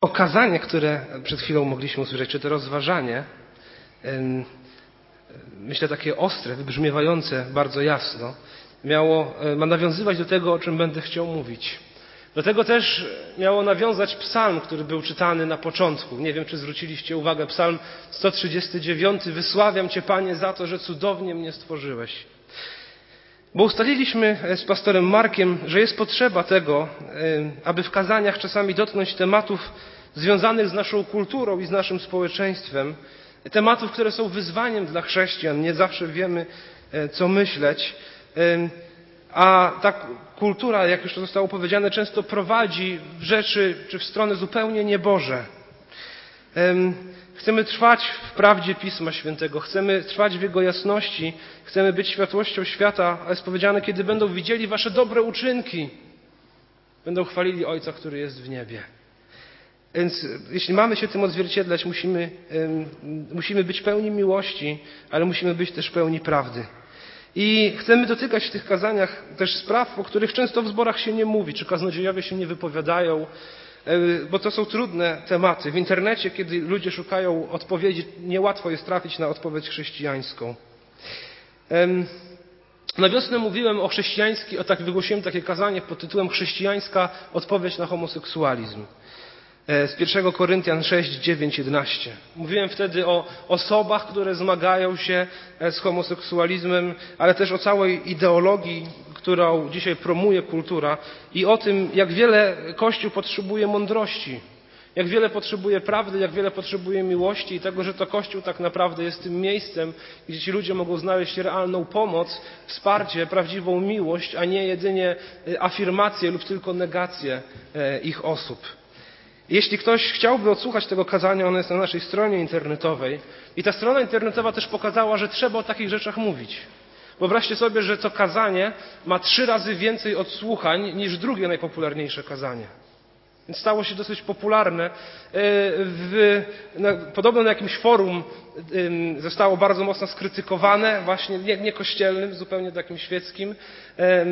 okazanie, które przed chwilą mogliśmy usłyszeć, czy to rozważanie, myślę takie ostre, wybrzmiewające bardzo jasno, miało, e, ma nawiązywać do tego, o czym będę chciał mówić. Do tego też miało nawiązać psalm, który był czytany na początku. Nie wiem, czy zwróciliście uwagę. Psalm 139. Wysławiam Cię, Panie, za to, że cudownie mnie stworzyłeś. Bo ustaliliśmy z pastorem Markiem, że jest potrzeba tego, aby w kazaniach czasami dotknąć tematów związanych z naszą kulturą i z naszym społeczeństwem, tematów, które są wyzwaniem dla chrześcijan. Nie zawsze wiemy, e, co myśleć. A ta kultura, jak już to zostało powiedziane, często prowadzi w rzeczy czy w stronę zupełnie nieboże. Chcemy trwać w prawdzie Pisma Świętego, chcemy trwać w Jego jasności, chcemy być światłością świata, ale jest powiedziane, kiedy będą widzieli Wasze dobre uczynki, będą chwalili Ojca, który jest w niebie. Więc jeśli mamy się tym odzwierciedlać, musimy, musimy być pełni miłości, ale musimy być też pełni prawdy. I chcemy dotykać w tych kazaniach też spraw, o których często w zborach się nie mówi, czy kaznodziejowie się nie wypowiadają, e, bo to są trudne tematy. W internecie, kiedy ludzie szukają odpowiedzi, niełatwo jest trafić na odpowiedź chrześcijańską. Na wiosnę mówiłem o chrześcijańskiej, o tak wygłosiłem takie kazanie pod tytułem Chrześcijańska odpowiedź na homoseksualizm. E, z 1 Koryntian 6, 9, 11. Mówiłem wtedy o osobach, które zmagają się e, z homoseksualizmem, ale też o całej ideologii, którą dzisiaj promuje kultura i o tym, jak wiele Kościół potrzebuje mądrości, jak wiele potrzebuje prawdy, jak wiele potrzebuje miłości i tego, że to Kościół tak naprawdę jest tym miejscem, gdzie ci ludzie mogą znaleźć realną pomoc, wsparcie, prawdziwą miłość, a nie jedynie e, afirmację lub tylko negację ich osób. Jeśli ktoś chciałby odsłuchać tego kazania, ono jest na naszej stronie internetowej. I ta strona internetowa też pokazała, że trzeba o takich rzeczach mówić. Wyobraźcie sobie, że to kazanie ma trzy razy więcej odsłuchań niż drugie najpopularniejsze kazanie. Więc stało się dosyć popularne. E, w, na, podobno na jakimś forum zostało bardzo mocno skrytykowane, właśnie nie, nie kościelnym, zupełnie takim świeckim. E,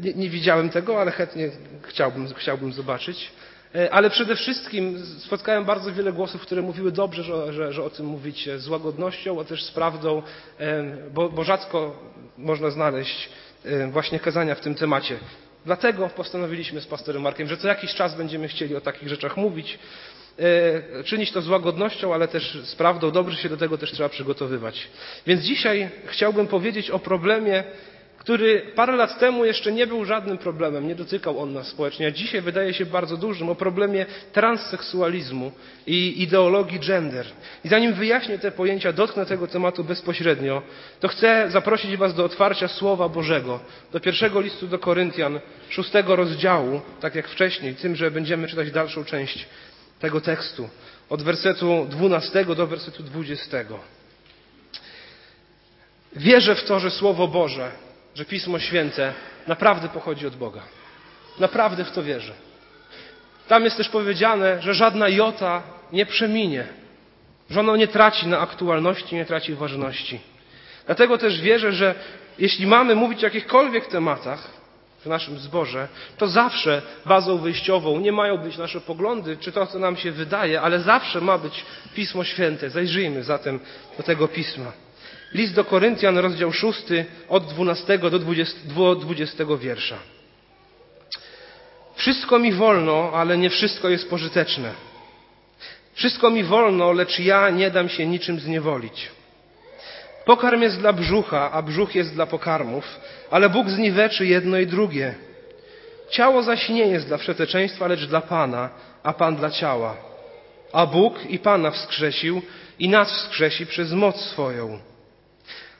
nie, nie widziałem tego, ale chętnie chciałbym, chciałbym zobaczyć. E, ale przede wszystkim spotkałem bardzo wiele głosów, które mówiły dobrze, że, że, że o tym mówicie, z łagodnością, a też z prawdą, e, bo, bo rzadko można znaleźć e, właśnie kazania w tym temacie. Dlatego postanowiliśmy z pastorem Markiem, że co jakiś czas będziemy chcieli o takich rzeczach mówić, czynić to z łagodnością, ale też z prawdą. Dobrze się do tego też trzeba przygotowywać. Więc dzisiaj chciałbym powiedzieć o problemie który parę lat temu jeszcze nie był żadnym problemem, nie dotykał on nas społecznie, a dzisiaj wydaje się bardzo dużym, o problemie transseksualizmu i ideologii gender. I zanim wyjaśnię te pojęcia, dotknę tego tematu bezpośrednio, to chcę zaprosić Was do otwarcia Słowa Bożego, do pierwszego listu do Koryntian, szóstego rozdziału, tak jak wcześniej, tym, że będziemy czytać dalszą część tego tekstu, od wersetu 12 do wersetu 20. Wierzę w to, że Słowo Boże że Pismo Święte naprawdę pochodzi od Boga. Naprawdę w to wierzę. Tam jest też powiedziane, że żadna jota nie przeminie, że ono nie traci na aktualności, nie traci ważności. Dlatego też wierzę, że jeśli mamy mówić o jakichkolwiek tematach w naszym zborze, to zawsze bazą wyjściową nie mają być nasze poglądy, czy to, co nam się wydaje, ale zawsze ma być Pismo Święte. Zajrzyjmy zatem do tego Pisma. List do Koryntian, rozdział 6, od 12 do 20, 20 wiersza. Wszystko mi wolno, ale nie wszystko jest pożyteczne. Wszystko mi wolno, lecz ja nie dam się niczym zniewolić. Pokarm jest dla brzucha, a brzuch jest dla pokarmów, ale Bóg zniweczy jedno i drugie. Ciało zaś nie jest dla wszeteczeństwa, lecz dla Pana, a Pan dla ciała. A Bóg i Pana wskrzesił i nas wskrzesi przez moc swoją.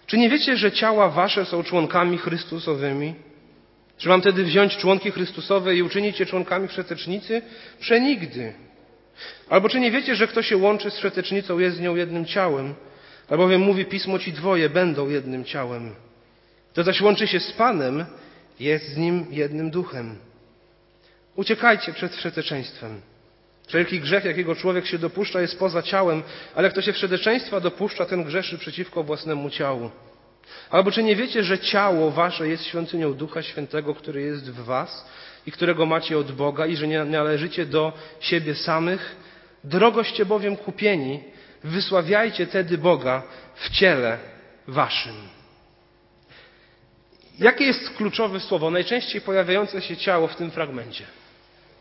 Czy nie wiecie, że ciała wasze są członkami Chrystusowymi? Czy mam wtedy wziąć członki Chrystusowe i uczynić je członkami wszetecznicy? Przenigdy. Albo czy nie wiecie, że kto się łączy z wszetecznicą jest z nią jednym ciałem? Albowiem mówi Pismo ci dwoje będą jednym ciałem. Kto zaś łączy się z Panem, jest z nim jednym duchem. Uciekajcie przed wszeteczeństwem. Wszelki grzech, jakiego człowiek się dopuszcza, jest poza ciałem, ale kto się wszedeczeństwa dopuszcza, ten grzeszy przeciwko własnemu ciału. Albo czy nie wiecie, że ciało wasze jest świątynią Ducha Świętego, który jest w was i którego macie od Boga i że nie należycie do siebie samych. Drogoście bowiem kupieni, wysławiajcie tedy Boga w ciele waszym. Jakie jest kluczowe słowo, najczęściej pojawiające się ciało w tym fragmencie?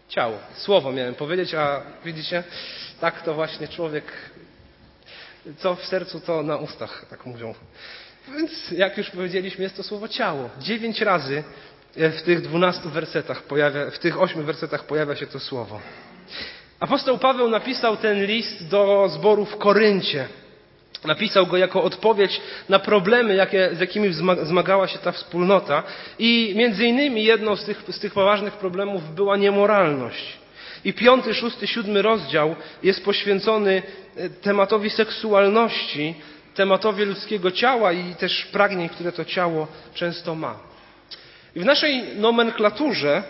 Ciało. Słowo miałem powiedzieć, a widzicie, tak to właśnie człowiek, co w sercu, to na ustach, tak mówią. Więc jak już powiedzieliśmy, jest to słowo ciało. Dziewięć razy w tych dwunastu wersetach pojawia, w tych ośmiu wersetach pojawia się to słowo. Apostoł Paweł napisał ten list do zboru w Koryncie. Napisał go jako odpowiedź na problemy, jakie, z jakimi zmagała się ta wspólnota. I między innymi jedną z tych, z tych poważnych problemów była niemoralność. I piąty, szósty, siódmy rozdział jest poświęcony e, tematowi seksualności, tematowi ludzkiego ciała i też pragnień, które to ciało często ma. I w naszej nomenklaturze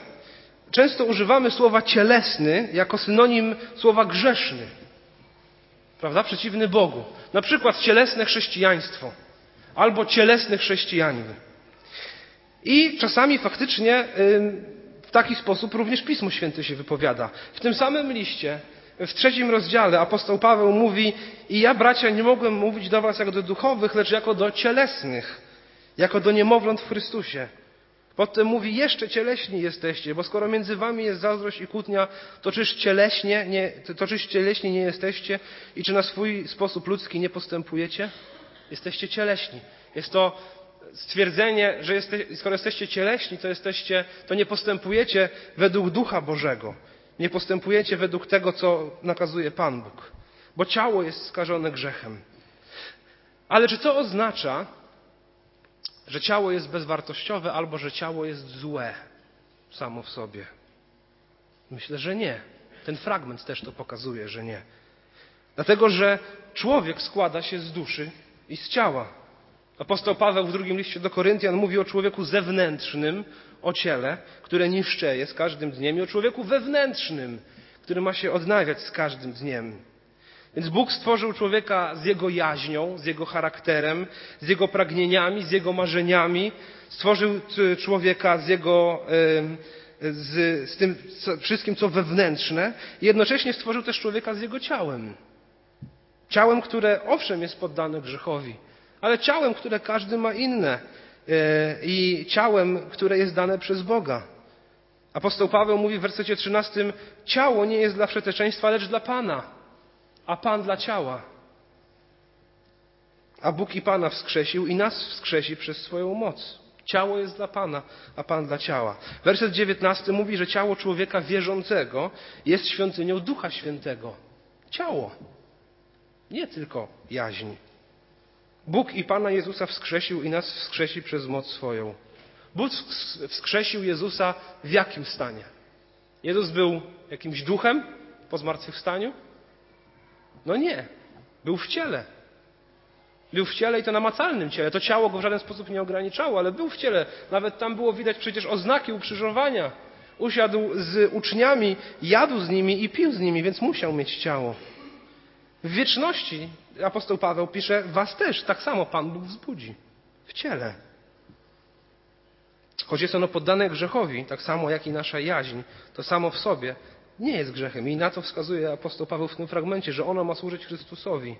często używamy słowa cielesny jako synonim słowa grzeszny. Prawda? Przeciwny Bogu. Na przykład cielesne chrześcijaństwo albo cielesny chrześcijanin. I czasami faktycznie w taki sposób również Pismo Święte się wypowiada. W tym samym liście, w trzecim rozdziale, apostoł Paweł mówi: I ja, bracia, nie mogłem mówić do Was jak do duchowych, lecz jako do cielesnych, jako do niemowląt w Chrystusie. Potem mówi, jeszcze cieleśni jesteście, bo skoro między wami jest zazdrość i kłótnia, to czyż cieleśnie nie, to czyż cieleśni nie jesteście i czy na swój sposób ludzki nie postępujecie? Jesteście cieleśni. Jest to stwierdzenie, że jeste, skoro jesteście cieleśni, to, jesteście, to nie postępujecie według Ducha Bożego. Nie postępujecie według tego, co nakazuje Pan Bóg. Bo ciało jest skażone grzechem. Ale czy to oznacza, że ciało jest bezwartościowe albo że ciało jest złe samo w sobie? Myślę, że nie. Ten fragment też to pokazuje, że nie. Dlatego, że człowiek składa się z duszy i z ciała. Apostoł Paweł w drugim liście do Koryntian mówi o człowieku zewnętrznym, o ciele, które niszczeje z każdym dniem, i o człowieku wewnętrznym, który ma się odnawiać z każdym dniem. Więc Bóg stworzył człowieka z jego jaźnią, z jego charakterem, z jego pragnieniami, z jego marzeniami. Stworzył człowieka z jego, z, z tym wszystkim, co wewnętrzne. I jednocześnie stworzył też człowieka z jego ciałem. Ciałem, które owszem jest poddane grzechowi, ale ciałem, które każdy ma inne. E, I ciałem, które jest dane przez Boga. Apostoł Paweł mówi w wersecie 13: Ciało nie jest dla przeteczeństwa, lecz dla Pana a Pan dla ciała. A Bóg i Pana wskrzesił i nas wskrzesi przez swoją moc. Ciało jest dla Pana, a Pan dla ciała. Werset 19 mówi, że ciało człowieka wierzącego jest świątynią Ducha Świętego. Ciało. Nie tylko jaźń. Bóg i Pana Jezusa wskrzesił i nas wskrzesi przez moc swoją. Bóg wskrzesił Jezusa w jakim stanie? Jezus był jakimś duchem po zmartwychwstaniu? No nie. Był w ciele. Był w ciele i to namacalnym ciele. To ciało go w żaden sposób nie ograniczało, ale był w ciele. Nawet tam było widać przecież oznaki ukrzyżowania. Usiadł z uczniami, jadł z nimi i pił z nimi, więc musiał mieć ciało. W wieczności apostoł Paweł pisze, was też tak samo Pan Bóg wzbudzi. W ciele. Choć jest ono poddane grzechowi, tak samo jak i nasza jaźń, to samo w sobie nie jest grzechem. I na to wskazuje apostoł Paweł w tym fragmencie, że ono ma służyć Chrystusowi.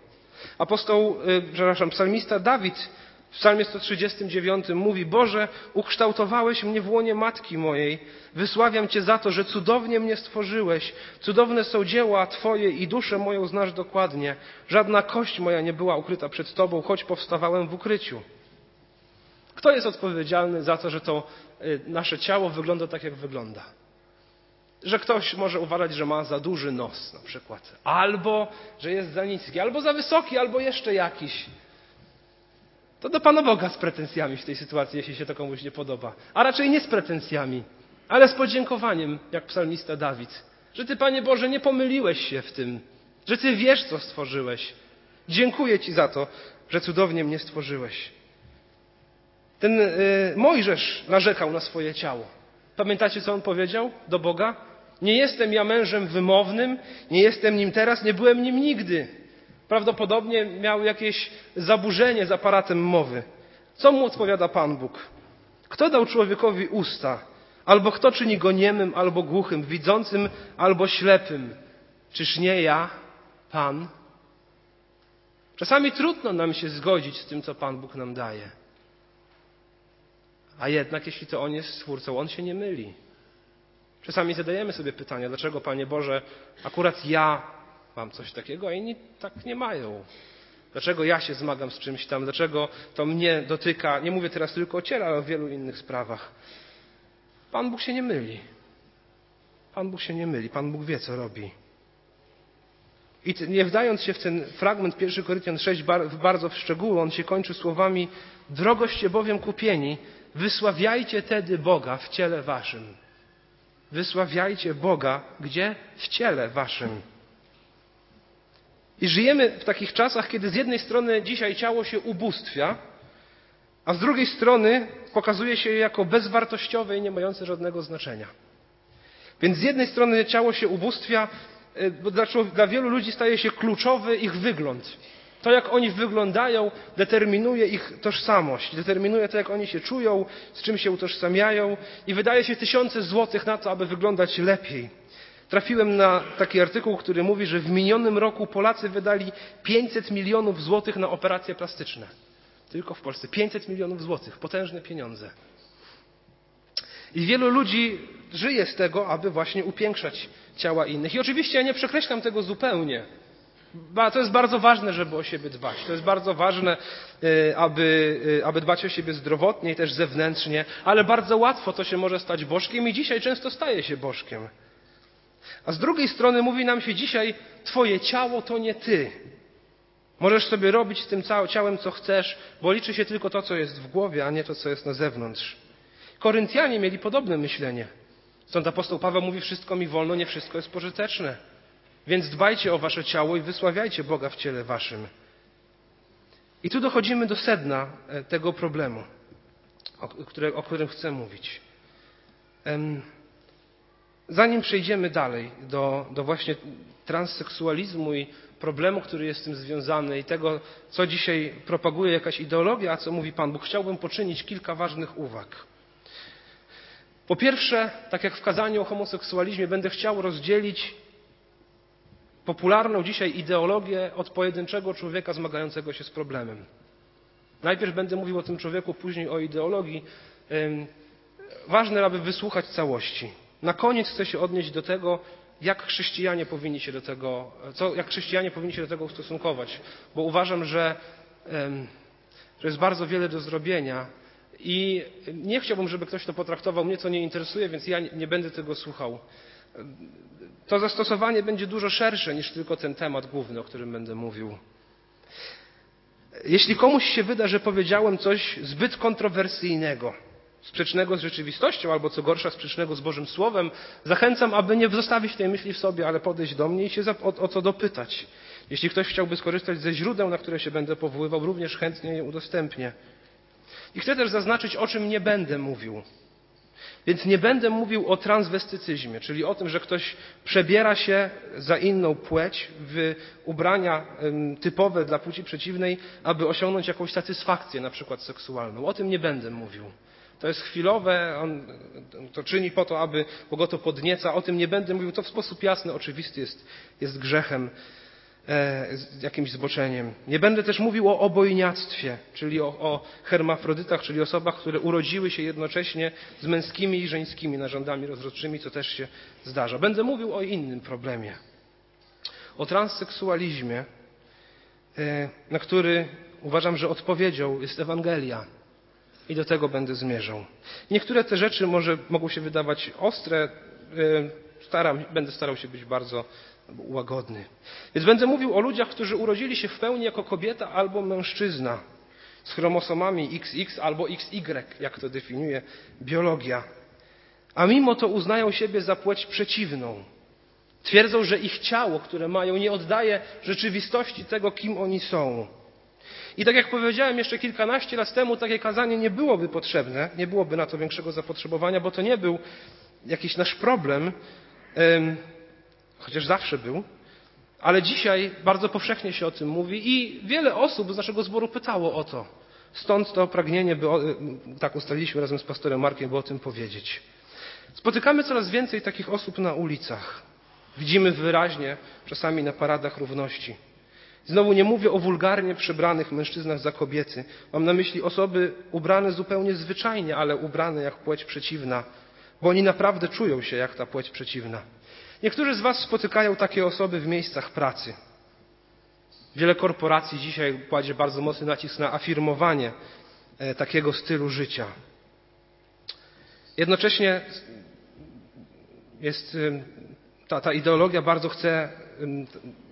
Apostoł, yy, przepraszam, psalmista Dawid w psalmie 139 mówi, Boże, ukształtowałeś mnie w łonie matki mojej. Wysławiam Cię za to, że cudownie mnie stworzyłeś. Cudowne są dzieła Twoje i duszę moją znasz dokładnie. Żadna kość moja nie była ukryta przed Tobą, choć powstawałem w ukryciu. Kto jest odpowiedzialny za to, że to y, nasze ciało wygląda tak, jak wygląda? Że ktoś może uważać, że ma za duży nos na przykład, albo że jest za niski, albo za wysoki, albo jeszcze jakiś. To do Pana Boga z pretensjami w tej sytuacji, jeśli się to komuś nie podoba. A raczej nie z pretensjami, ale z podziękowaniem, jak psalmista Dawid. Że Ty, Panie Boże, nie pomyliłeś się w tym, że Ty wiesz, co stworzyłeś. Dziękuję Ci za to, że cudownie mnie stworzyłeś. Ten y, Mojżesz narzekał na swoje ciało. Pamiętacie, co on powiedział do Boga? Nie jestem ja mężem wymownym, nie jestem nim teraz, nie byłem nim nigdy. Prawdopodobnie miał jakieś zaburzenie z aparatem mowy. Co mu odpowiada Pan Bóg? Kto dał człowiekowi usta, Albo kto czyni go niemym, albo głuchym, widzącym, albo ślepym? Czyż nie ja, Pan? Czasami trudno nam się zgodzić z tym, co Pan Bóg nam daje. A jednak, jeśli to On jest Stwórcą, On się nie myli. Czasami zadajemy sobie pytania, dlaczego, Panie Boże, akurat ja mam coś takiego, a inni tak nie mają. Dlaczego ja się zmagam z czymś tam? Dlaczego to mnie dotyka? Nie mówię teraz tylko o ciele, ale o wielu innych sprawach. Pan Bóg się nie myli. Pan Bóg się nie myli. Pan Bóg wie, co robi. I nie wdając się w ten fragment 1 Koryntian 6 bardzo w szczegóły, on się kończy słowami Drogoście bowiem kupieni, wysławiajcie tedy Boga w ciele waszym. Wysławiajcie Boga gdzie? W ciele waszym. I żyjemy w takich czasach, kiedy z jednej strony dzisiaj ciało się ubóstwia, a z drugiej strony pokazuje się jako bezwartościowe i nie mające żadnego znaczenia. Więc z jednej strony ciało się ubóstwia, y, bo dla wielu ludzi staje się kluczowy ich wygląd. To, jak oni wyglądają, determinuje ich tożsamość, determinuje to, jak oni się czują, z czym się utożsamiają i wydaje się tysiące złotych na to, aby wyglądać lepiej. Trafiłem na taki artykuł, który mówi, że w minionym roku Polacy wydali 500 milionów złotych na operacje plastyczne. Tylko w Polsce. 500 milionów złotych. Potężne pieniądze. I wielu ludzi żyje z tego, aby właśnie upiększać ciała innych. I oczywiście ja nie przekreślam tego zupełnie. To jest bardzo ważne, żeby o siebie dbać. To jest bardzo ważne, e, aby, e, aby dbać o siebie zdrowotnie i też zewnętrznie, ale bardzo łatwo to się może stać bożkiem i dzisiaj często staje się bożkiem. A z drugiej strony mówi nam się dzisiaj, Twoje ciało to nie Ty. Możesz sobie robić z tym ciałem, co chcesz, bo liczy się tylko to, co jest w głowie, a nie to, co jest na zewnątrz. Koryntianie mieli podobne myślenie. Stąd apostoł Paweł mówi: Wszystko mi wolno, nie wszystko jest pożyteczne. Więc dbajcie o wasze ciało i wysławiajcie Boga w ciele waszym. I tu dochodzimy do sedna e, tego problemu, o, którym chcę mówić. Zanim przejdziemy dalej do, do właśnie transseksualizmu i problemu, który jest z tym związany i tego, co dzisiaj propaguje jakaś ideologia, a co mówi Pan Bóg, chciałbym poczynić kilka ważnych uwag. Po pierwsze, tak jak w kazaniu o homoseksualizmie, będę chciał rozdzielić popularną dzisiaj ideologię od pojedynczego człowieka zmagającego się z problemem. Najpierw będę mówił o tym człowieku, później o ideologii. Ważne, aby wysłuchać całości. Na koniec chcę się odnieść do tego, jak chrześcijanie powinni się do tego, co, jak chrześcijanie powinni się do tego ustosunkować, bo uważam, że, że jest bardzo wiele do zrobienia i nie chciałbym, żeby ktoś to potraktował, mnie to nie interesuje, więc ja nie będę tego słuchał. To zastosowanie będzie dużo szersze niż tylko ten temat główny, o którym będę mówił. Jeśli komuś się wyda, że powiedziałem coś zbyt kontrowersyjnego, sprzecznego z rzeczywistością, albo co gorsza, sprzecznego z Bożym Słowem, zachęcam, aby nie zostawić tej myśli w sobie, ale podejść do mnie i się o, o co dopytać. Jeśli ktoś chciałby skorzystać ze źródeł, na które się będę powoływał, również chętnie je udostępnię. I chcę też zaznaczyć, o czym nie będę mówił. Więc nie będę mówił o transwestycyzmie, czyli o tym, że ktoś przebiera się za inną płeć w ubrania typowe dla płci przeciwnej, aby osiągnąć jakąś satysfakcję, na przykład seksualną. O tym nie będę mówił. To jest chwilowe, on to czyni po to, aby go to podnieca. O tym nie będę mówił. To w sposób jasny, oczywisty jest, jest grzechem, jakimś zboczeniem. Nie będę też mówił o obojniactwie, czyli o, o hermafrodytach, czyli osobach, które urodziły się jednocześnie z męskimi i żeńskimi narządami rozrodczymi, co też się zdarza. Będę mówił o innym problemie. O transseksualizmie, e, na który uważam, że odpowiedzią jest Ewangelia i do tego będę zmierzał. Niektóre te rzeczy może mogą się wydawać ostre. E, staram, będę starał się być bardzo łagodny. Więc będę mówił o ludziach, którzy urodzili się w pełni jako kobieta albo mężczyzna z chromosomami XX albo XY, jak to definiuje biologia. A mimo to uznają siebie za płeć przeciwną. Twierdzą, że ich ciało, które mają, nie oddaje rzeczywistości tego, kim oni są. I tak jak powiedziałem jeszcze kilkanaście lat temu, takie kazanie nie byłoby potrzebne, nie byłoby na to większego zapotrzebowania, bo to nie był jakiś nasz problem, chociaż zawsze był, ale dzisiaj bardzo powszechnie się o tym mówi i wiele osób z naszego zboru pytało o to. Stąd to pragnienie, by, tak ustaliliśmy razem z pastorem Markiem, by o tym powiedzieć. Spotykamy coraz więcej takich osób na ulicach. Widzimy wyraźnie, czasami na paradach równości. Znowu nie mówię o wulgarnie przebranych mężczyznach za kobiety. Mam na myśli osoby ubrane zupełnie zwyczajnie, ale ubrane jak płeć przeciwna, bo oni naprawdę czują się jak ta płeć przeciwna. Niektórzy z Was spotykają takie osoby w miejscach pracy. Wiele korporacji dzisiaj kładzie bardzo mocny nacisk na afirmowanie e, takiego stylu życia. Jednocześnie jest ta, ta ideologia bardzo chce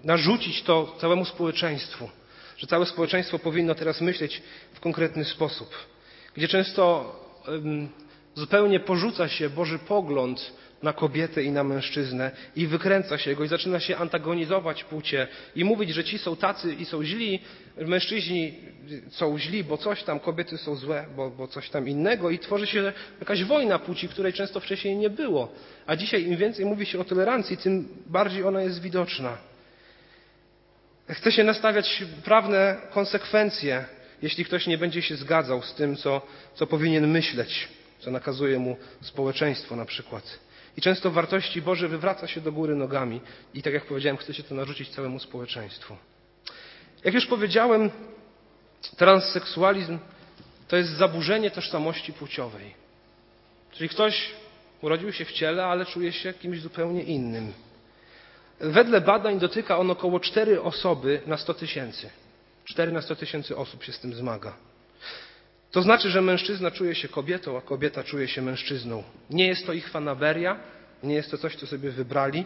narzucić to całemu społeczeństwu, że całe społeczeństwo powinno teraz myśleć w konkretny sposób, gdzie często zupełnie porzuca się Boży pogląd na kobietę i na mężczyznę i wykręca się go i zaczyna się antagonizować płcie i mówić, że ci są tacy i są źli, mężczyźni są źli, bo coś tam, kobiety są złe, bo, bo coś tam innego i tworzy się jakaś wojna płci, której często wcześniej nie było. A dzisiaj im więcej mówi się o tolerancji, tym bardziej ona jest widoczna. Chce się nastawiać prawne konsekwencje, jeśli ktoś nie będzie się zgadzał z tym, co, co powinien myśleć, co nakazuje mu społeczeństwo na przykład. I często wartości Boże wywraca się do góry nogami i tak jak powiedziałem, chce się to narzucić całemu społeczeństwu. Jak już powiedziałem, transseksualizm to jest zaburzenie tożsamości płciowej. Czyli ktoś urodził się w ciele, ale czuje się kimś zupełnie innym. Wedle badań dotyka on około 4 osoby na 100 tysięcy. 4 na 100 tysięcy osób się z tym zmaga. To znaczy, że mężczyzna czuje się kobietą, a kobieta czuje się mężczyzną. Nie jest to ich fanaberia, nie jest to coś, co sobie wybrali,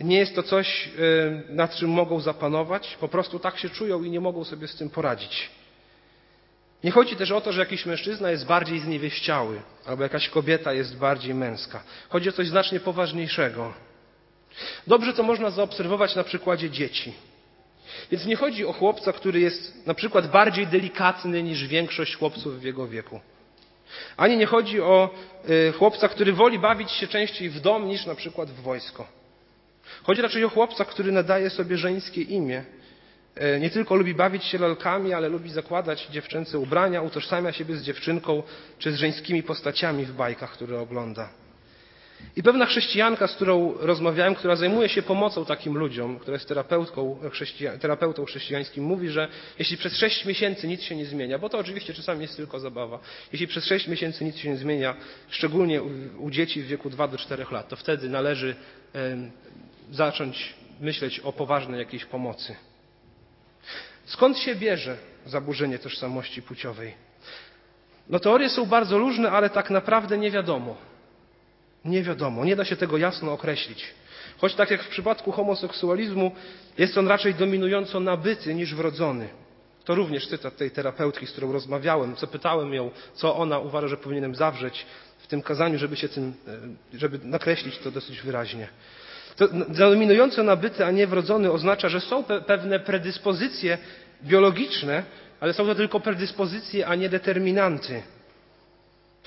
nie jest to coś, y, nad czym mogą zapanować, po prostu tak się czują i nie mogą sobie z tym poradzić. Nie chodzi też o to, że jakiś mężczyzna jest bardziej zniewieściały, albo jakaś kobieta jest bardziej męska. Chodzi o coś znacznie poważniejszego. Dobrze to można zaobserwować na przykładzie dzieci. Więc nie chodzi o chłopca, który jest na przykład bardziej delikatny niż większość chłopców w jego wieku. Ani nie chodzi o y, chłopca, który woli bawić się częściej w dom niż na przykład w wojsko. Chodzi raczej o chłopca, który nadaje sobie żeńskie imię. Y, nie tylko lubi bawić się lalkami, ale lubi zakładać dziewczęce ubrania, utożsamia siebie z dziewczynką czy z żeńskimi postaciami w bajkach, które ogląda. I pewna chrześcijanka, z którą rozmawiałem, która zajmuje się pomocą takim ludziom, która jest terapeutką, chrześcija, terapeutą chrześcijańskim, mówi, że jeśli przez sześć miesięcy nic się nie zmienia, bo to oczywiście czasami jest tylko zabawa, jeśli przez sześć miesięcy nic się nie zmienia, szczególnie u, u dzieci w wieku 2 do 4 lat, to wtedy należy zacząć myśleć o poważnej jakiejś pomocy. Skąd się bierze zaburzenie tożsamości płciowej? No teorie są bardzo różne, ale tak naprawdę nie wiadomo. Nie wiadomo, nie da się tego jasno określić. Choć tak jak w przypadku homoseksualizmu jest on raczej dominująco nabyty niż wrodzony. To również cytat tej terapeutki, z którą rozmawiałem, co pytałem ją, co ona uważa, że powinienem zawrzeć w tym kazaniu, żeby się tym, e, żeby nakreślić to dosyć wyraźnie. To dominująco nabyty, a nie wrodzony oznacza, że są pe pewne predyspozycje biologiczne, ale są to tylko predyspozycje, a nie determinanty.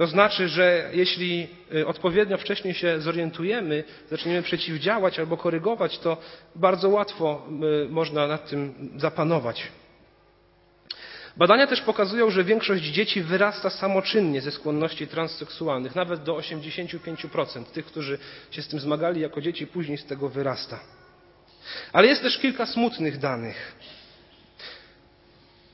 To znaczy, że jeśli y, odpowiednio wcześniej się zorientujemy, zaczniemy przeciwdziałać albo korygować, to bardzo łatwo y, można nad tym zapanować. Badania też pokazują, że większość dzieci wyrasta samoczynnie ze skłonności transseksualnych, nawet do 85%. Tych, którzy się z tym zmagali jako dzieci, później z tego wyrasta. Ale jest też kilka smutnych danych.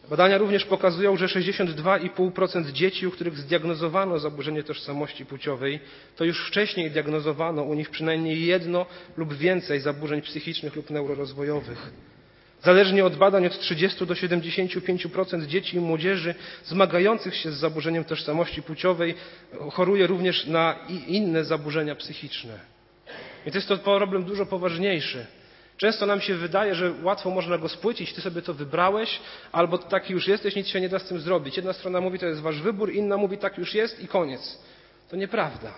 Badania również pokazują, że 62,5% dzieci, u których zdiagnozowano zaburzenie tożsamości płciowej, to już wcześniej diagnozowano u nich przynajmniej jedno lub więcej zaburzeń psychicznych lub neurorozwojowych. Zależnie od badań od 30 do 75% dzieci i młodzieży zmagających się z zaburzeniem tożsamości płciowej choruje również na inne zaburzenia psychiczne. Więc jest to problem dużo poważniejszy. Często nam się wydaje, że łatwo można go spłycić, ty sobie to wybrałeś, albo taki już jesteś, nic się nie da z tym zrobić. Jedna strona mówi, to jest wasz wybór, inna mówi, tak już jest i koniec. To nieprawda.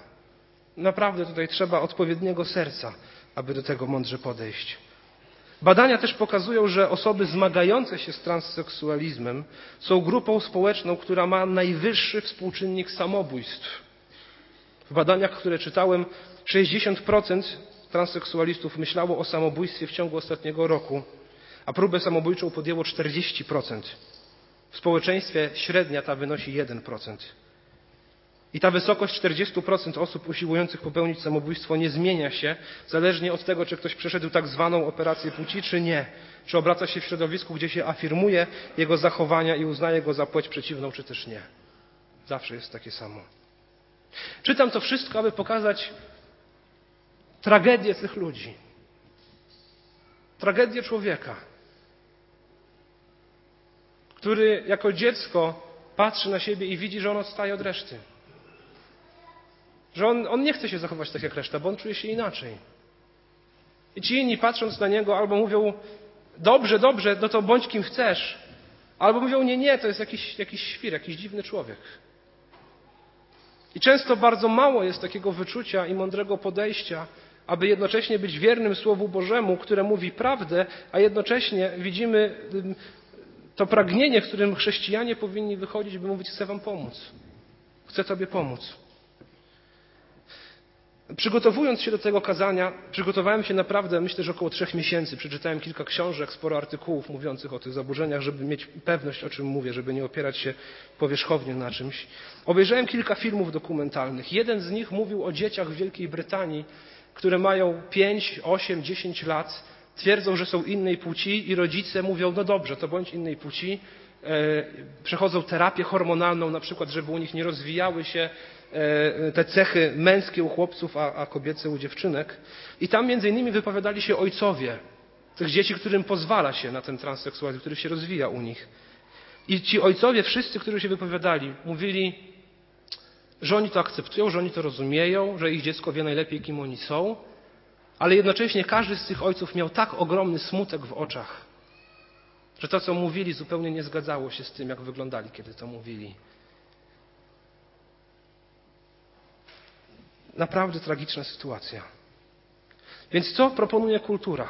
Naprawdę tutaj trzeba odpowiedniego serca, aby do tego mądrze podejść. Badania też pokazują, że osoby zmagające się z transseksualizmem są grupą społeczną, która ma najwyższy współczynnik samobójstw. W badaniach, które czytałem, 60% transseksualistów myślało o samobójstwie w ciągu ostatniego roku, a próbę samobójczą podjęło 40%. W społeczeństwie średnia ta wynosi 1%. I ta wysokość 40% osób usiłujących popełnić samobójstwo nie zmienia się, zależnie od tego, czy ktoś przeszedł tak zwaną operację płci, czy nie. Czy obraca się w środowisku, gdzie się afirmuje jego zachowania i uznaje go za płeć przeciwną, czy też nie. Zawsze jest takie samo. Czytam to wszystko, aby pokazać tragedię tych ludzi. Tragedię człowieka, który jako dziecko patrzy na siebie i widzi, że on odstaje od reszty. Że on, on nie chce się zachować tak jak reszta, bo on czuje się inaczej. I ci inni patrząc na niego albo mówią, dobrze, dobrze, no to bądź kim chcesz. Albo mówią, nie, nie, to jest jakiś, jakiś świr, jakiś dziwny człowiek. I często bardzo mało jest takiego wyczucia i mądrego podejścia, aby jednocześnie być wiernym Słowu Bożemu, które mówi prawdę, a jednocześnie widzimy to pragnienie, w którym chrześcijanie powinni wychodzić, by mówić: Chcę Wam pomóc. Chcę Tobie pomóc. Przygotowując się do tego kazania, przygotowałem się naprawdę, myślę, że około trzech miesięcy. Przeczytałem kilka książek, sporo artykułów mówiących o tych zaburzeniach, żeby mieć pewność, o czym mówię, żeby nie opierać się powierzchownie na czymś. Obejrzałem kilka filmów dokumentalnych. Jeden z nich mówił o dzieciach w Wielkiej Brytanii, które mają 5, 8, 10 lat, twierdzą, że są innej płci i rodzice mówią, no dobrze, to bądź innej płci, e, przechodzą terapię hormonalną, na przykład, żeby u nich nie rozwijały się E, te cechy męskie u chłopców, a, a kobiece u dziewczynek. I tam między innymi wypowiadali się ojcowie tych dzieci, którym pozwala się na ten transseksualizm, który się rozwija u nich. I ci ojcowie, wszyscy, którzy się wypowiadali, mówili, że oni to akceptują, że oni to rozumieją, że ich dziecko wie najlepiej, kim oni są, ale jednocześnie każdy z tych ojców miał tak ogromny smutek w oczach, że to, co mówili, zupełnie nie zgadzało się z tym, jak wyglądali, kiedy to mówili. Naprawdę tragiczna sytuacja. Więc co proponuje kultura?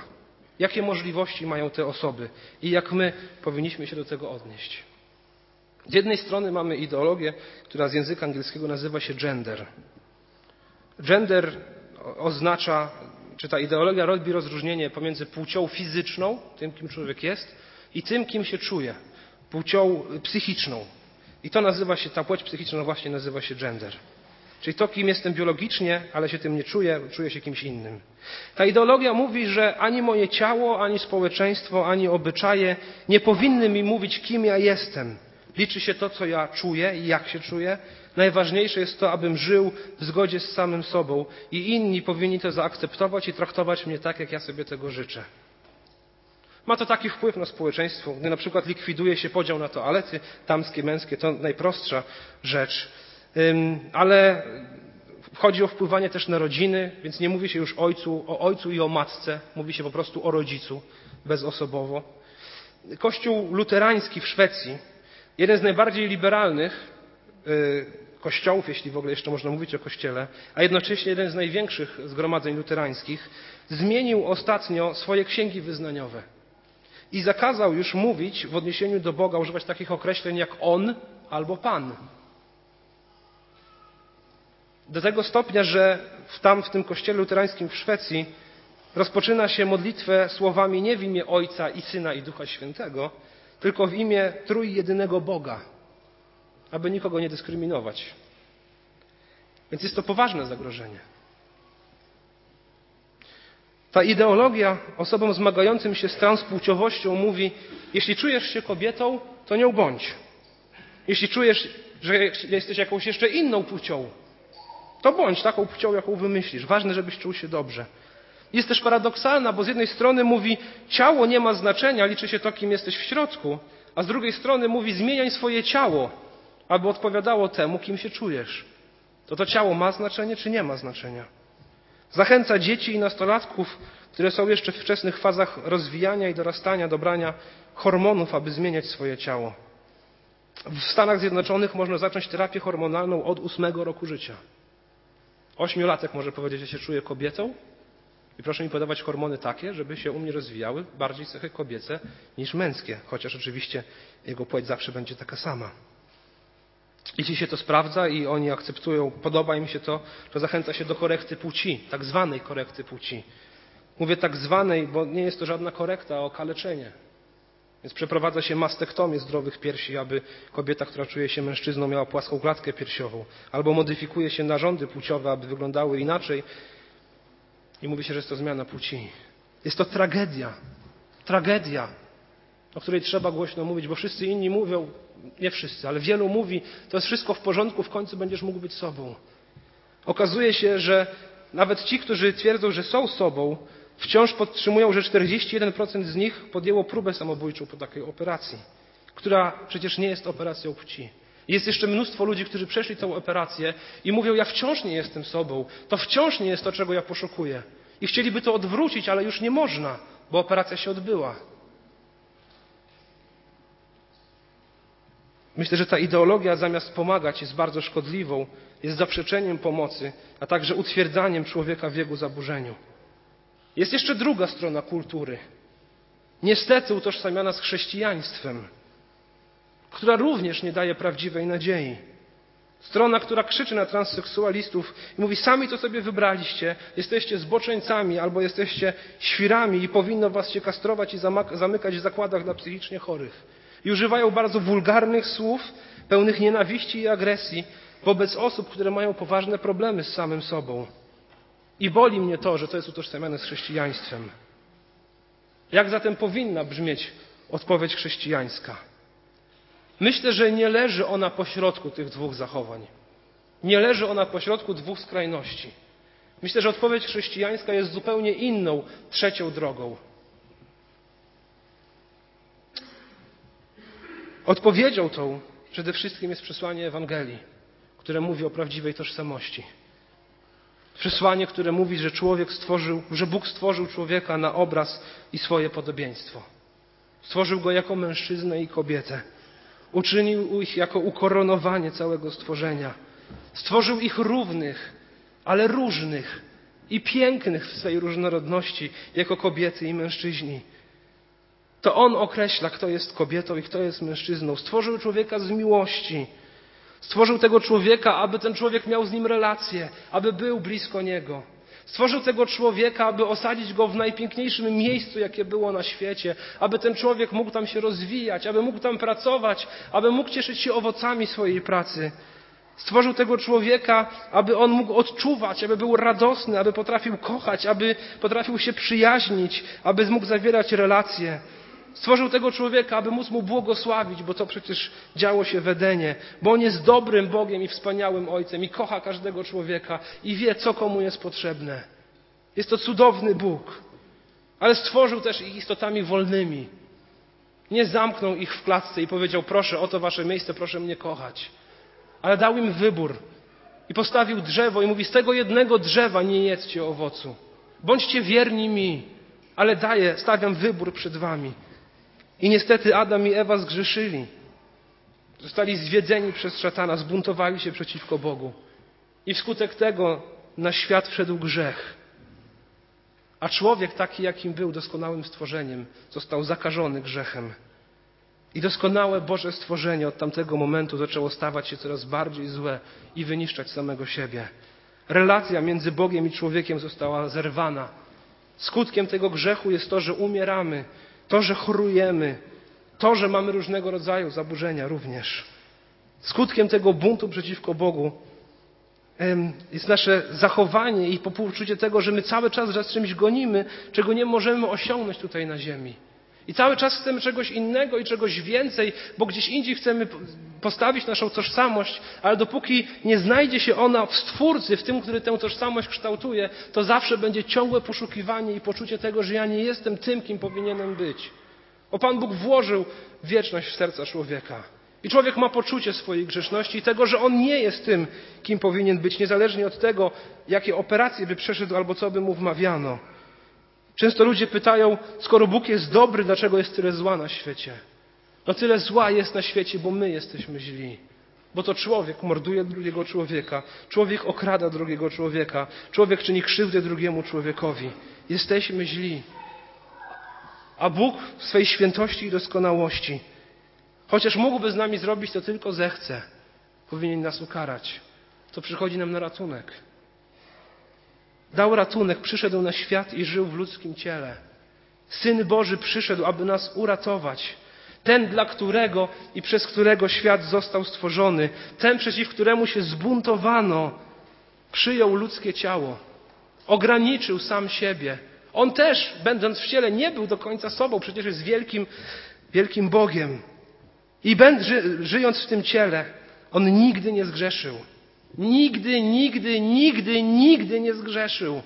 Jakie możliwości mają te osoby i jak my powinniśmy się do tego odnieść? Z jednej strony mamy ideologię, która z języka angielskiego nazywa się gender. Gender oznacza, czy ta ideologia robi rozróżnienie pomiędzy płcią fizyczną, tym kim człowiek jest, i tym kim się czuje, płcią psychiczną. I to nazywa się, ta płeć psychiczna właśnie nazywa się gender. Czyli to, kim jestem biologicznie, ale się tym nie czuję, czuję się kimś innym. Ta ideologia mówi, że ani moje ciało, ani społeczeństwo, ani obyczaje nie powinny mi mówić, kim ja jestem. Liczy się to, co ja czuję i jak się czuję. Najważniejsze jest to, abym żył w zgodzie z samym sobą i inni powinni to zaakceptować i traktować mnie tak, jak ja sobie tego życzę. Ma to taki wpływ na społeczeństwo, gdy na przykład likwiduje się podział na toalety damskie, męskie, to najprostsza rzecz ale chodzi o wpływanie też na rodziny, więc nie mówi się już ojcu, o ojcu i o matce, mówi się po prostu o rodzicu bezosobowo. Kościół luterański w Szwecji, jeden z najbardziej liberalnych y, kościołów, jeśli w ogóle jeszcze można mówić o kościele, a jednocześnie jeden z największych zgromadzeń luterańskich, zmienił ostatnio swoje księgi wyznaniowe i zakazał już mówić w odniesieniu do Boga, używać takich określeń jak On albo Pan. Do tego stopnia, że tam w tym kościele luterańskim w Szwecji rozpoczyna się modlitwę słowami nie w imię Ojca i Syna i Ducha Świętego, tylko w imię trójjedynego Boga, aby nikogo nie dyskryminować. Więc jest to poważne zagrożenie. Ta ideologia osobom zmagającym się z transpłciowością mówi: jeśli czujesz się kobietą, to nią bądź. Jeśli czujesz, że jesteś jakąś jeszcze inną płcią, to bądź taką płcią, jaką wymyślisz. Ważne, żebyś czuł się dobrze. Jest też paradoksalna, bo z jednej strony mówi, ciało nie ma znaczenia, liczy się to, kim jesteś w środku, a z drugiej strony mówi, zmieniaj swoje ciało, aby odpowiadało temu, kim się czujesz. To to ciało ma znaczenie, czy nie ma znaczenia? Zachęca dzieci i nastolatków, które są jeszcze w wczesnych fazach rozwijania i dorastania, dobrania hormonów, aby zmieniać swoje ciało. W Stanach Zjednoczonych można zacząć terapię hormonalną od ósmego roku życia. Ośmiolatek może powiedzieć, że się czuje kobietą i proszę mi podawać hormony takie, żeby się u mnie rozwijały bardziej cechy kobiece niż męskie, chociaż oczywiście jego płeć zawsze będzie taka sama. Jeśli się to sprawdza i oni akceptują, podoba im się to, to zachęca się do korekty płci, tak zwanej korekty płci. Mówię tak zwanej, bo nie jest to żadna korekta, a okaleczenie. Więc przeprowadza się mastektomię zdrowych piersi, aby kobieta, która czuje się mężczyzną, miała płaską klatkę piersiową. Albo modyfikuje się narządy płciowe, aby wyglądały inaczej. I mówi się, że jest to zmiana płci. Jest to tragedia. Tragedia, o której trzeba głośno mówić, bo wszyscy inni mówią, nie wszyscy, ale wielu mówi, to jest wszystko w porządku, w końcu będziesz mógł być sobą. Okazuje się, że nawet ci, którzy twierdzą, że są sobą, wciąż podtrzymują, że 41% z nich podjęło próbę samobójczą po takiej operacji, która przecież nie jest operacją płci. Jest jeszcze mnóstwo ludzi, którzy przeszli tę operację i mówią: Ja wciąż nie jestem sobą, to wciąż nie jest to, czego ja poszukuję. I chcieliby to odwrócić, ale już nie można, bo operacja się odbyła. Myślę, że ta ideologia zamiast pomagać jest bardzo szkodliwą, jest zaprzeczeniem pomocy, a także utwierdzaniem człowieka w jego zaburzeniu. Jest jeszcze druga strona kultury, niestety utożsamiana z chrześcijaństwem, która również nie daje prawdziwej nadziei. Strona, która krzyczy na transseksualistów i mówi: Sami to sobie wybraliście, jesteście zboczeńcami albo jesteście świrami i powinno was się kastrować i zamykać w zakładach dla psychicznie chorych. I używają bardzo wulgarnych słów, pełnych nienawiści i agresji wobec osób, które mają poważne problemy z samym sobą. I boli mnie to, że to jest utożsamiane z chrześcijaństwem. Jak zatem powinna brzmieć odpowiedź chrześcijańska? Myślę, że nie leży ona pośrodku tych dwóch zachowań. Nie leży ona pośrodku dwóch skrajności. Myślę, że odpowiedź chrześcijańska jest zupełnie inną, trzecią drogą. Odpowiedzią tą przede wszystkim jest przesłanie Ewangelii, które mówi o prawdziwej tożsamości. Przesłanie, które mówi, że człowiek stworzył, że Bóg stworzył człowieka na obraz i swoje podobieństwo. Stworzył go jako mężczyznę i kobietę. Uczynił ich jako ukoronowanie całego stworzenia. Stworzył ich równych, ale różnych i pięknych w swej różnorodności, jako kobiety i mężczyźni. To On określa, kto jest kobietą i kto jest mężczyzną. Stworzył człowieka z miłości. Stworzył tego człowieka, aby ten człowiek miał z nim relację, aby był blisko niego. Stworzył tego człowieka, aby osadzić go w najpiękniejszym miejscu, jakie było na świecie, aby ten człowiek mógł tam się rozwijać, aby mógł tam pracować, aby mógł cieszyć się owocami swojej pracy. Stworzył tego człowieka, aby on mógł odczuwać, aby był radosny, aby potrafił kochać, aby potrafił się przyjaźnić, aby mógł zawierać relacje. Stworzył tego człowieka, aby móc mu błogosławić, bo to przecież działo się w Edenie, bo on jest dobrym Bogiem i wspaniałym Ojcem i kocha każdego człowieka i wie, co komu jest potrzebne. Jest to cudowny Bóg, ale stworzył też ich istotami wolnymi. Nie zamknął ich w klatce i powiedział: Proszę, oto wasze miejsce, proszę mnie kochać. Ale dał im wybór i postawił drzewo i mówi: Z tego jednego drzewa nie jedzcie owocu. Bądźcie wierni mi, ale daję, stawiam wybór przed wami. I niestety Adam i Ewa zgrzeszyli. Zostali zwiedzeni przez szatana, zbuntowali się przeciwko Bogu. I wskutek tego na świat wszedł grzech. A człowiek taki, jakim był doskonałym stworzeniem, został zakażony grzechem. I doskonałe Boże stworzenie od tamtego momentu zaczęło stawać się coraz bardziej złe i wyniszczać samego siebie. Relacja między Bogiem i człowiekiem została zerwana. Skutkiem tego grzechu jest to, że umieramy, to, że chorujemy, to, że mamy różnego rodzaju zaburzenia również. Skutkiem tego buntu przeciwko Bogu jest nasze zachowanie i poczucie tego, że my cały czas za czymś gonimy, czego nie możemy osiągnąć tutaj na ziemi. I cały czas chcemy czegoś innego i czegoś więcej, bo gdzieś indziej chcemy postawić naszą tożsamość, ale dopóki nie znajdzie się ona w Stwórcy, w tym, który tę tożsamość kształtuje, to zawsze będzie ciągłe poszukiwanie i poczucie tego, że ja nie jestem tym, kim powinienem być. Bo Pan Bóg włożył wieczność w serca człowieka. I człowiek ma poczucie swojej grzeszności i tego, że on nie jest tym, kim powinien być, niezależnie od tego, jakie operacje by przeszedł albo co by mu wmawiano. Często ludzie pytają, skoro Bóg jest dobry, dlaczego jest tyle zła na świecie? No tyle zła jest na świecie, bo my jesteśmy źli. Bo to człowiek morduje drugiego człowieka, człowiek okrada drugiego człowieka, człowiek czyni krzywdę drugiemu człowiekowi. Jesteśmy źli. A Bóg w swej świętości i doskonałości, chociaż mógłby z nami zrobić to tylko zechce, powinien nas ukarać. To przychodzi nam na ratunek. Dał ratunek, przyszedł na świat i żył w ludzkim ciele. Syn Boży przyszedł, aby nas uratować, ten, dla którego i przez którego świat został stworzony, ten, przeciw któremu się zbuntowano, przyjął ludzkie ciało, ograniczył sam siebie. On też, będąc w ciele, nie był do końca sobą, przecież jest wielkim, wielkim Bogiem. I żyjąc w tym ciele, on nigdy nie zgrzeszył. Nigdy, nigdy, nigdy, nigdy nie zgrzeszył.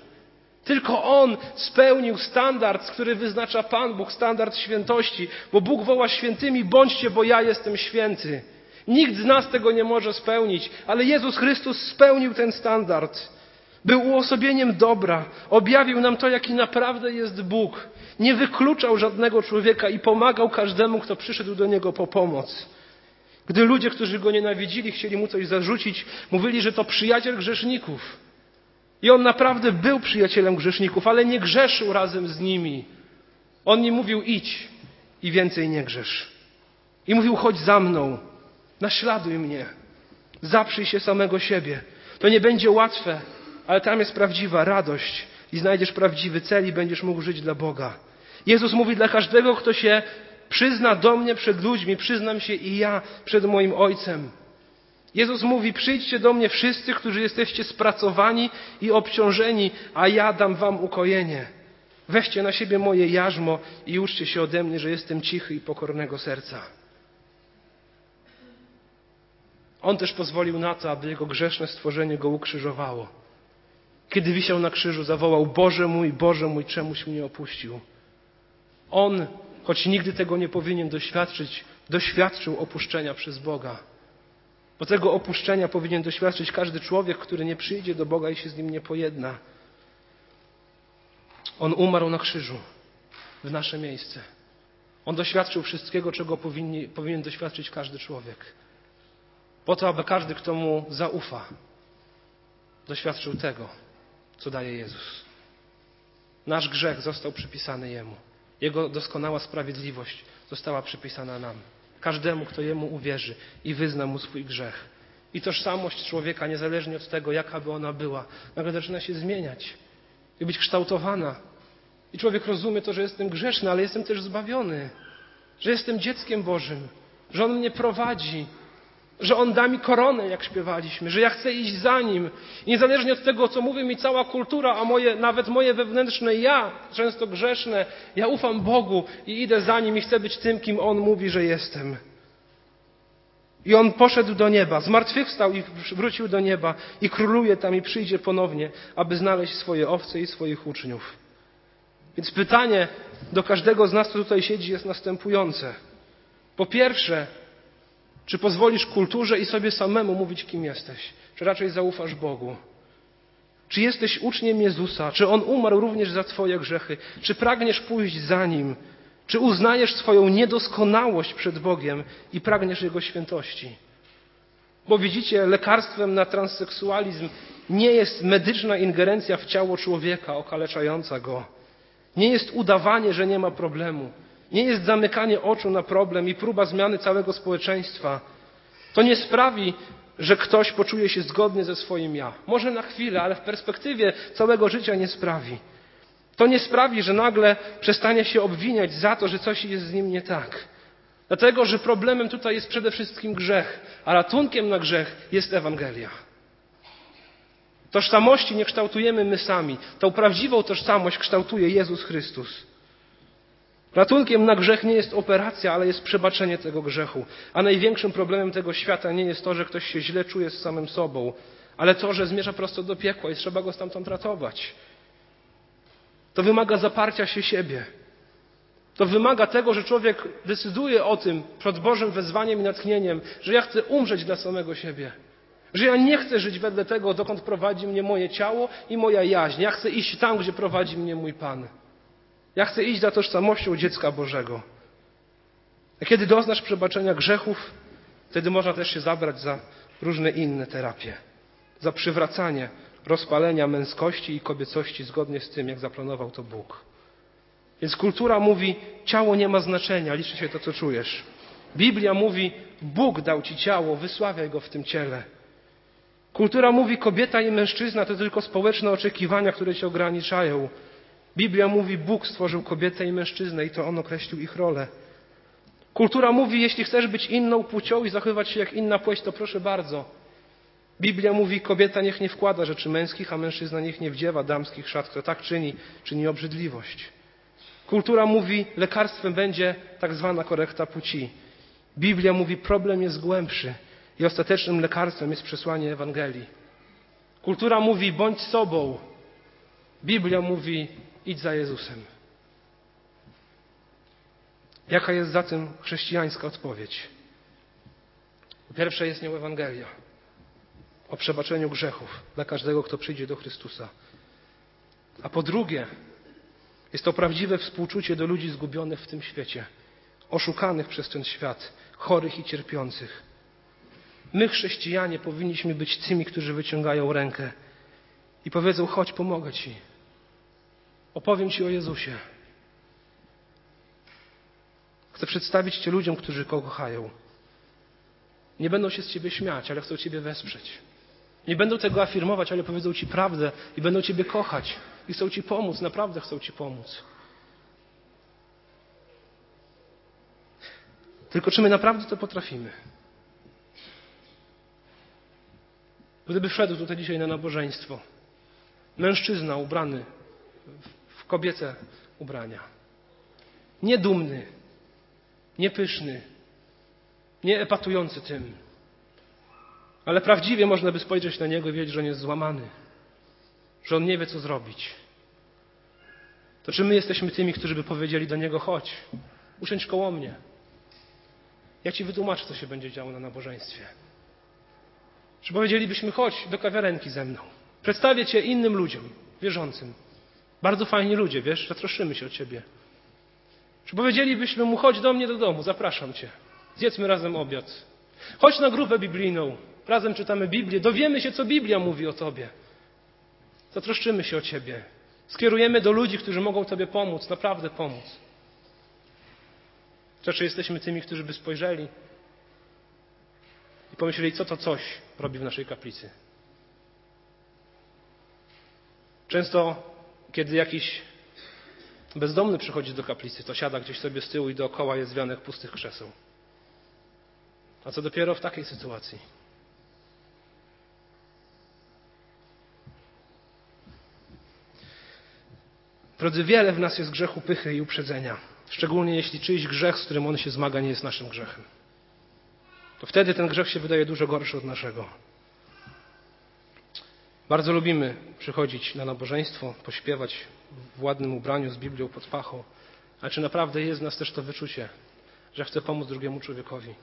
Tylko On spełnił standard, który wyznacza Pan Bóg, standard świętości, bo Bóg woła świętymi, bądźcie, bo ja jestem święty. Nikt z nas tego nie może spełnić, ale Jezus Chrystus spełnił ten standard. Był uosobieniem dobra, objawił nam to, jaki naprawdę jest Bóg. Nie wykluczał żadnego człowieka i pomagał każdemu, kto przyszedł do Niego po pomoc. Gdy ludzie, którzy Go nienawidzili, chcieli Mu coś zarzucić, mówili, że to przyjaciel grzeszników. I On naprawdę był przyjacielem grzeszników, ale nie grzeszył razem z nimi. On im mówił idź i więcej nie grzesz. I mówił chodź za mną, naśladuj mnie, zaprzyj się samego siebie. To nie będzie łatwe, ale tam jest prawdziwa radość i znajdziesz prawdziwy cel i będziesz mógł żyć dla Boga. Jezus mówi dla każdego, kto się przyzna do mnie przed ludźmi, przyznam się i ja przed moim Ojcem. Jezus mówi: Przyjdźcie do mnie wszyscy, którzy jesteście spracowani i obciążeni, a ja dam wam ukojenie. Weźcie na siebie moje jarzmo i uczcie się ode mnie, że jestem cichy i pokornego serca. On też pozwolił na to, aby jego grzeszne stworzenie go ukrzyżowało. Kiedy wisiał na krzyżu, zawołał: Boże mój, Boże mój, czemuś mnie opuścił. On, choć nigdy tego nie powinien doświadczyć, doświadczył opuszczenia przez Boga. Bo tego opuszczenia powinien doświadczyć każdy człowiek, który nie przyjdzie do Boga i się z nim nie pojedna. On umarł na krzyżu w nasze miejsce. On doświadczył wszystkiego, czego powinni, powinien doświadczyć każdy człowiek. Po to, aby każdy, kto mu zaufa, doświadczył tego, co daje Jezus. Nasz grzech został przypisany Jemu. Jego doskonała sprawiedliwość została przypisana nam. Każdemu, kto Jemu uwierzy i wyzna Mu swój grzech. I tożsamość człowieka, niezależnie od tego, jaka by ona była, nagle zaczyna się zmieniać i być kształtowana. I człowiek rozumie to, że jestem grzeszny, ale jestem też zbawiony, że jestem dzieckiem Bożym, że On mnie prowadzi, że On da mi koronę, jak śpiewaliśmy, że ja chcę iść za Nim. I niezależnie od tego, co mówi mi cała kultura, a moje, nawet moje wewnętrzne ja, często grzeszne, ja ufam Bogu i idę za Nim i chcę być tym, kim On mówi, że jestem. I On poszedł do nieba, zmartwychwstał i wrócił do nieba i króluje tam i przyjdzie ponownie, aby znaleźć swoje owce i swoich uczniów. Więc pytanie do każdego z nas, kto tutaj siedzi, jest następujące. Po pierwsze, czy pozwolisz kulturze i sobie samemu mówić, kim jesteś? Czy raczej zaufasz Bogu? Czy jesteś uczniem Jezusa? Czy On umarł również za Twoje grzechy? Czy pragniesz pójść za Nim? Czy uznajesz swoją niedoskonałość przed Bogiem i pragniesz Jego świętości? Bo widzicie, lekarstwem na transseksualizm nie jest medyczna ingerencja w ciało człowieka okaleczająca go. Nie jest udawanie, że nie ma problemu. Nie jest zamykanie oczu na problem i próba zmiany całego społeczeństwa. To nie sprawi, że ktoś poczuje się zgodnie ze swoim ja. Może na chwilę, ale w perspektywie całego życia nie sprawi. To nie sprawi, że nagle przestanie się obwiniać za to, że coś jest z nim nie tak. Dlatego, że problemem tutaj jest przede wszystkim grzech, a ratunkiem na grzech jest Ewangelia. Tożsamości nie kształtujemy my sami. Tą prawdziwą tożsamość kształtuje Jezus Chrystus. Ratunkiem na grzech nie jest operacja, ale jest przebaczenie tego grzechu. A największym problemem tego świata nie jest to, że ktoś się źle czuje z samym sobą, ale to, że zmierza prosto do piekła i trzeba go stamtąd ratować. To wymaga zaparcia się siebie. To wymaga tego, że człowiek decyduje o tym przed Bożym wezwaniem i natchnieniem, że ja chcę umrzeć dla samego siebie. Że ja nie chcę żyć wedle tego, dokąd prowadzi mnie moje ciało i moja jaźń. Ja chcę iść tam, gdzie prowadzi mnie mój Pan. Ja chcę iść za tożsamością dziecka Bożego. A kiedy doznasz przebaczenia grzechów, wtedy można też się zabrać za różne inne terapie. Za przywracanie rozpalenia męskości i kobiecości zgodnie z tym, jak zaplanował to Bóg. Więc kultura mówi, ciało nie ma znaczenia, liczy się to, co czujesz. Biblia mówi, Bóg dał ci ciało, wysławiaj go w tym ciele. Kultura mówi, kobieta i mężczyzna to tylko społeczne oczekiwania, które cię ograniczają. Biblia mówi, Bóg stworzył kobietę i mężczyznę i to On określił ich rolę. Kultura mówi, jeśli chcesz być inną płcią i zachowywać się jak inna płeć, to proszę bardzo. Biblia mówi, kobieta niech nie wkłada rzeczy męskich, a mężczyzna niech nie wdziewa damskich szat. Kto tak czyni, czyni obrzydliwość. Kultura mówi, lekarstwem będzie tak zwana korekta płci. Biblia mówi, problem jest głębszy i ostatecznym lekarstwem jest przesłanie Ewangelii. Kultura mówi, bądź sobą. Biblia mówi, idź za Jezusem. Jaka jest zatem chrześcijańska odpowiedź? Pierwsze jest nią Ewangelia o przebaczeniu grzechów dla każdego, kto przyjdzie do Chrystusa. A po drugie, jest to prawdziwe współczucie do ludzi zgubionych w tym świecie, oszukanych przez ten świat, chorych i cierpiących. My, chrześcijanie, powinniśmy być tymi, którzy wyciągają rękę i powiedzą: Chodź, pomogę Ci. Opowiem Ci o Jezusie. Chcę przedstawić Cię ludziom, którzy Go kochają. Nie będą się z Ciebie śmiać, ale chcą Ciebie wesprzeć. Nie będą tego afirmować, ale powiedzą Ci prawdę i będą Ciebie kochać i chcą Ci pomóc, naprawdę chcą Ci pomóc. Tylko czy my naprawdę to potrafimy? Gdyby wszedł tutaj dzisiaj na nabożeństwo mężczyzna ubrany kobiece ubrania, niedumny, niepyszny, nie epatujący tym, ale prawdziwie można by spojrzeć na niego i wiedzieć, że on jest złamany, że on nie wie, co zrobić. To czy my jesteśmy tymi, którzy by powiedzieli do niego: chodź, usiądź koło mnie. Ja ci wytłumaczę, co się będzie działo na nabożeństwie. Czy powiedzielibyśmy: chodź do kawiarenki ze mną. Przedstawię cię innym ludziom, wierzącym. Bardzo fajni ludzie, wiesz, zatroszczymy się o ciebie. Czy powiedzielibyśmy mu: chodź do mnie do domu, zapraszam cię. Zjedzmy razem obiad. Chodź na grupę biblijną. Razem czytamy Biblię, dowiemy się, co Biblia mówi o Tobie. Zatroszczymy się o Ciebie. Skierujemy do ludzi, którzy mogą Tobie pomóc, naprawdę pomóc. Czy jesteśmy tymi, którzy by spojrzeli i pomyśleli, co to coś robi w naszej kaplicy. Często, kiedy jakiś bezdomny przychodzi do kaplicy, to siada gdzieś sobie z tyłu i dookoła jest wianek pustych krzeseł. A co dopiero w takiej sytuacji? Drodzy, wiele w nas jest grzechu pychy i uprzedzenia. Szczególnie jeśli czyjś grzech, z którym on się zmaga, nie jest naszym grzechem. To wtedy ten grzech się wydaje dużo gorszy od naszego. Bardzo lubimy przychodzić na nabożeństwo, pośpiewać w ładnym ubraniu z Biblią pod pachą. Ale czy naprawdę jest w nas też to wyczucie, że chcę pomóc drugiemu człowiekowi?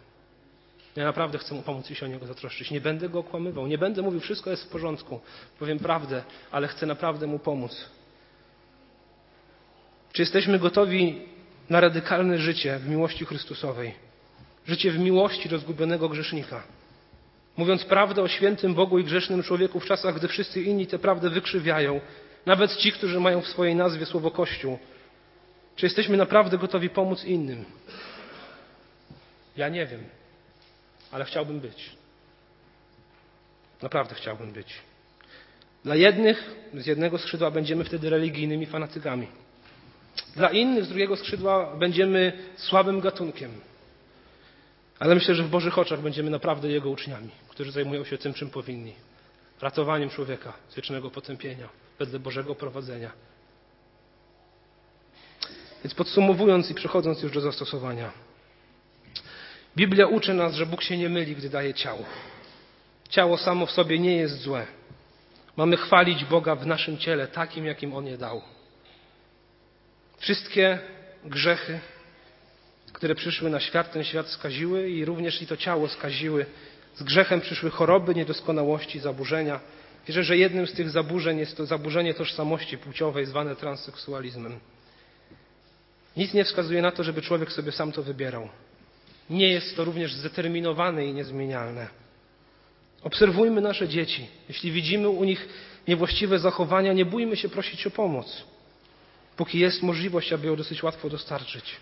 Ja naprawdę chcę mu pomóc i się o niego zatroszczyć. Nie będę go okłamywał, nie będę mówił, wszystko jest w porządku. Powiem prawdę, ale chcę naprawdę mu pomóc. Czy jesteśmy gotowi na radykalne życie w miłości Chrystusowej? Życie w miłości rozgubionego grzesznika. Mówiąc prawdę o świętym Bogu i grzesznym człowieku w czasach, gdy wszyscy inni tę prawdę wykrzywiają, nawet ci, którzy mają w swojej nazwie słowo Kościół. Czy jesteśmy naprawdę gotowi pomóc innym? Ja nie wiem, ale chciałbym być. Naprawdę chciałbym być. Dla jednych z jednego skrzydła będziemy wtedy religijnymi fanatykami. Dla innych z drugiego skrzydła będziemy słabym gatunkiem. Ale myślę, że w Bożych oczach będziemy naprawdę Jego uczniami, którzy zajmują się tym, czym powinni. Ratowaniem człowieka z wiecznego potępienia, wedle Bożego prowadzenia. Więc podsumowując i przechodząc już do zastosowania. Biblia uczy nas, że Bóg się nie myli, gdy daje ciało. Ciało samo w sobie nie jest złe. Mamy chwalić Boga w naszym ciele takim, jakim On je dał. Wszystkie grzechy, które przyszły na świat, ten świat skaziły i również i to ciało skaziły. Z grzechem przyszły choroby, niedoskonałości, zaburzenia. Wierzę, że jednym z tych zaburzeń jest to zaburzenie tożsamości płciowej zwane transseksualizmem. Nic nie wskazuje na to, żeby człowiek sobie sam to wybierał. Nie jest to również zdeterminowane i niezmienialne. Obserwujmy nasze dzieci. Jeśli widzimy u nich niewłaściwe zachowania, nie bójmy się prosić o pomoc póki jest możliwość, aby ją dosyć łatwo dostarczyć.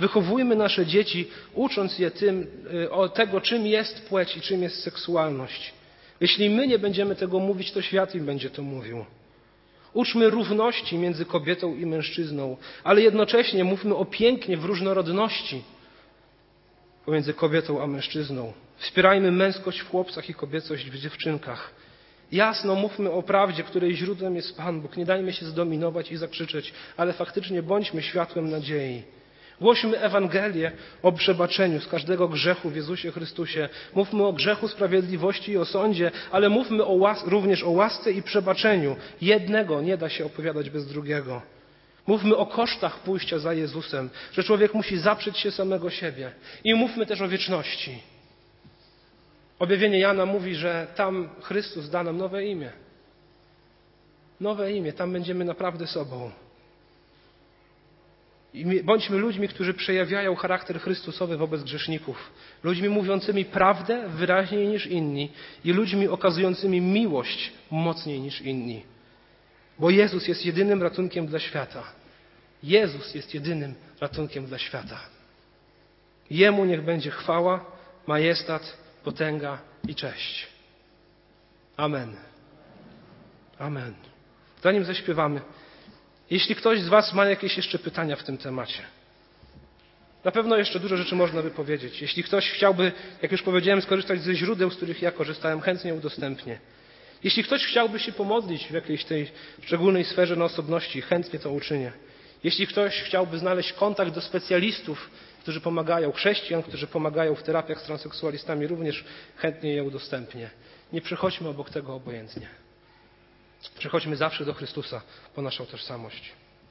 Wychowujmy nasze dzieci, ucząc je tym, y, o tego, czym jest płeć i czym jest seksualność. Jeśli my nie będziemy tego mówić, to świat im będzie to mówił. Uczmy równości między kobietą i mężczyzną, ale jednocześnie mówmy o pięknie w różnorodności. pomiędzy kobietą a mężczyzną. Wspierajmy męskość w chłopcach i kobiecość w dziewczynkach. Jasno mówmy o prawdzie, której źródłem jest Pan Bóg. Nie dajmy się zdominować i zakrzyczeć, ale faktycznie bądźmy światłem nadziei. Głośmy Ewangelię o przebaczeniu z każdego grzechu w Jezusie Chrystusie. Mówmy o grzechu, sprawiedliwości i o sądzie, ale mówmy o łas- również o łasce i przebaczeniu. Jednego nie da się opowiadać bez drugiego. Mówmy o kosztach pójścia za Jezusem, że człowiek musi zaprzeć się samego siebie. I mówmy też o wieczności. Objawienie Jana mówi, że tam Chrystus da nam nowe imię. Nowe imię, tam będziemy naprawdę sobą. I bądźmy ludźmi, którzy przejawiają charakter Chrystusowy wobec grzeszników. Ludźmi mówiącymi prawdę wyraźniej niż inni i ludźmi okazującymi miłość mocniej niż inni. Bo Jezus jest jedynym ratunkiem dla świata. Jezus jest jedynym ratunkiem dla świata. Jemu niech będzie chwała, majestat, potęga i cześć. Amen. Amen. Zanim zaśpiewamy, jeśli ktoś z Was ma jakieś jeszcze pytania w tym temacie, na pewno jeszcze dużo rzeczy można by powiedzieć. Jeśli ktoś chciałby, jak już powiedziałem, skorzystać ze źródeł, z których ja korzystałem, chętnie udostępnię. Jeśli ktoś chciałby się pomodlić w jakiejś tej szczególnej sferze na osobności, chętnie to uczynię. Jeśli ktoś chciałby znaleźć kontakt do specjalistów, którzy pomagają, chrześcijan, którzy pomagają w terapiach z transseksualistami, również chętnie je udostępnię. Nie przechodźmy obok tego obojętnie. Przechodźmy zawsze do Chrystusa po naszą tożsamość.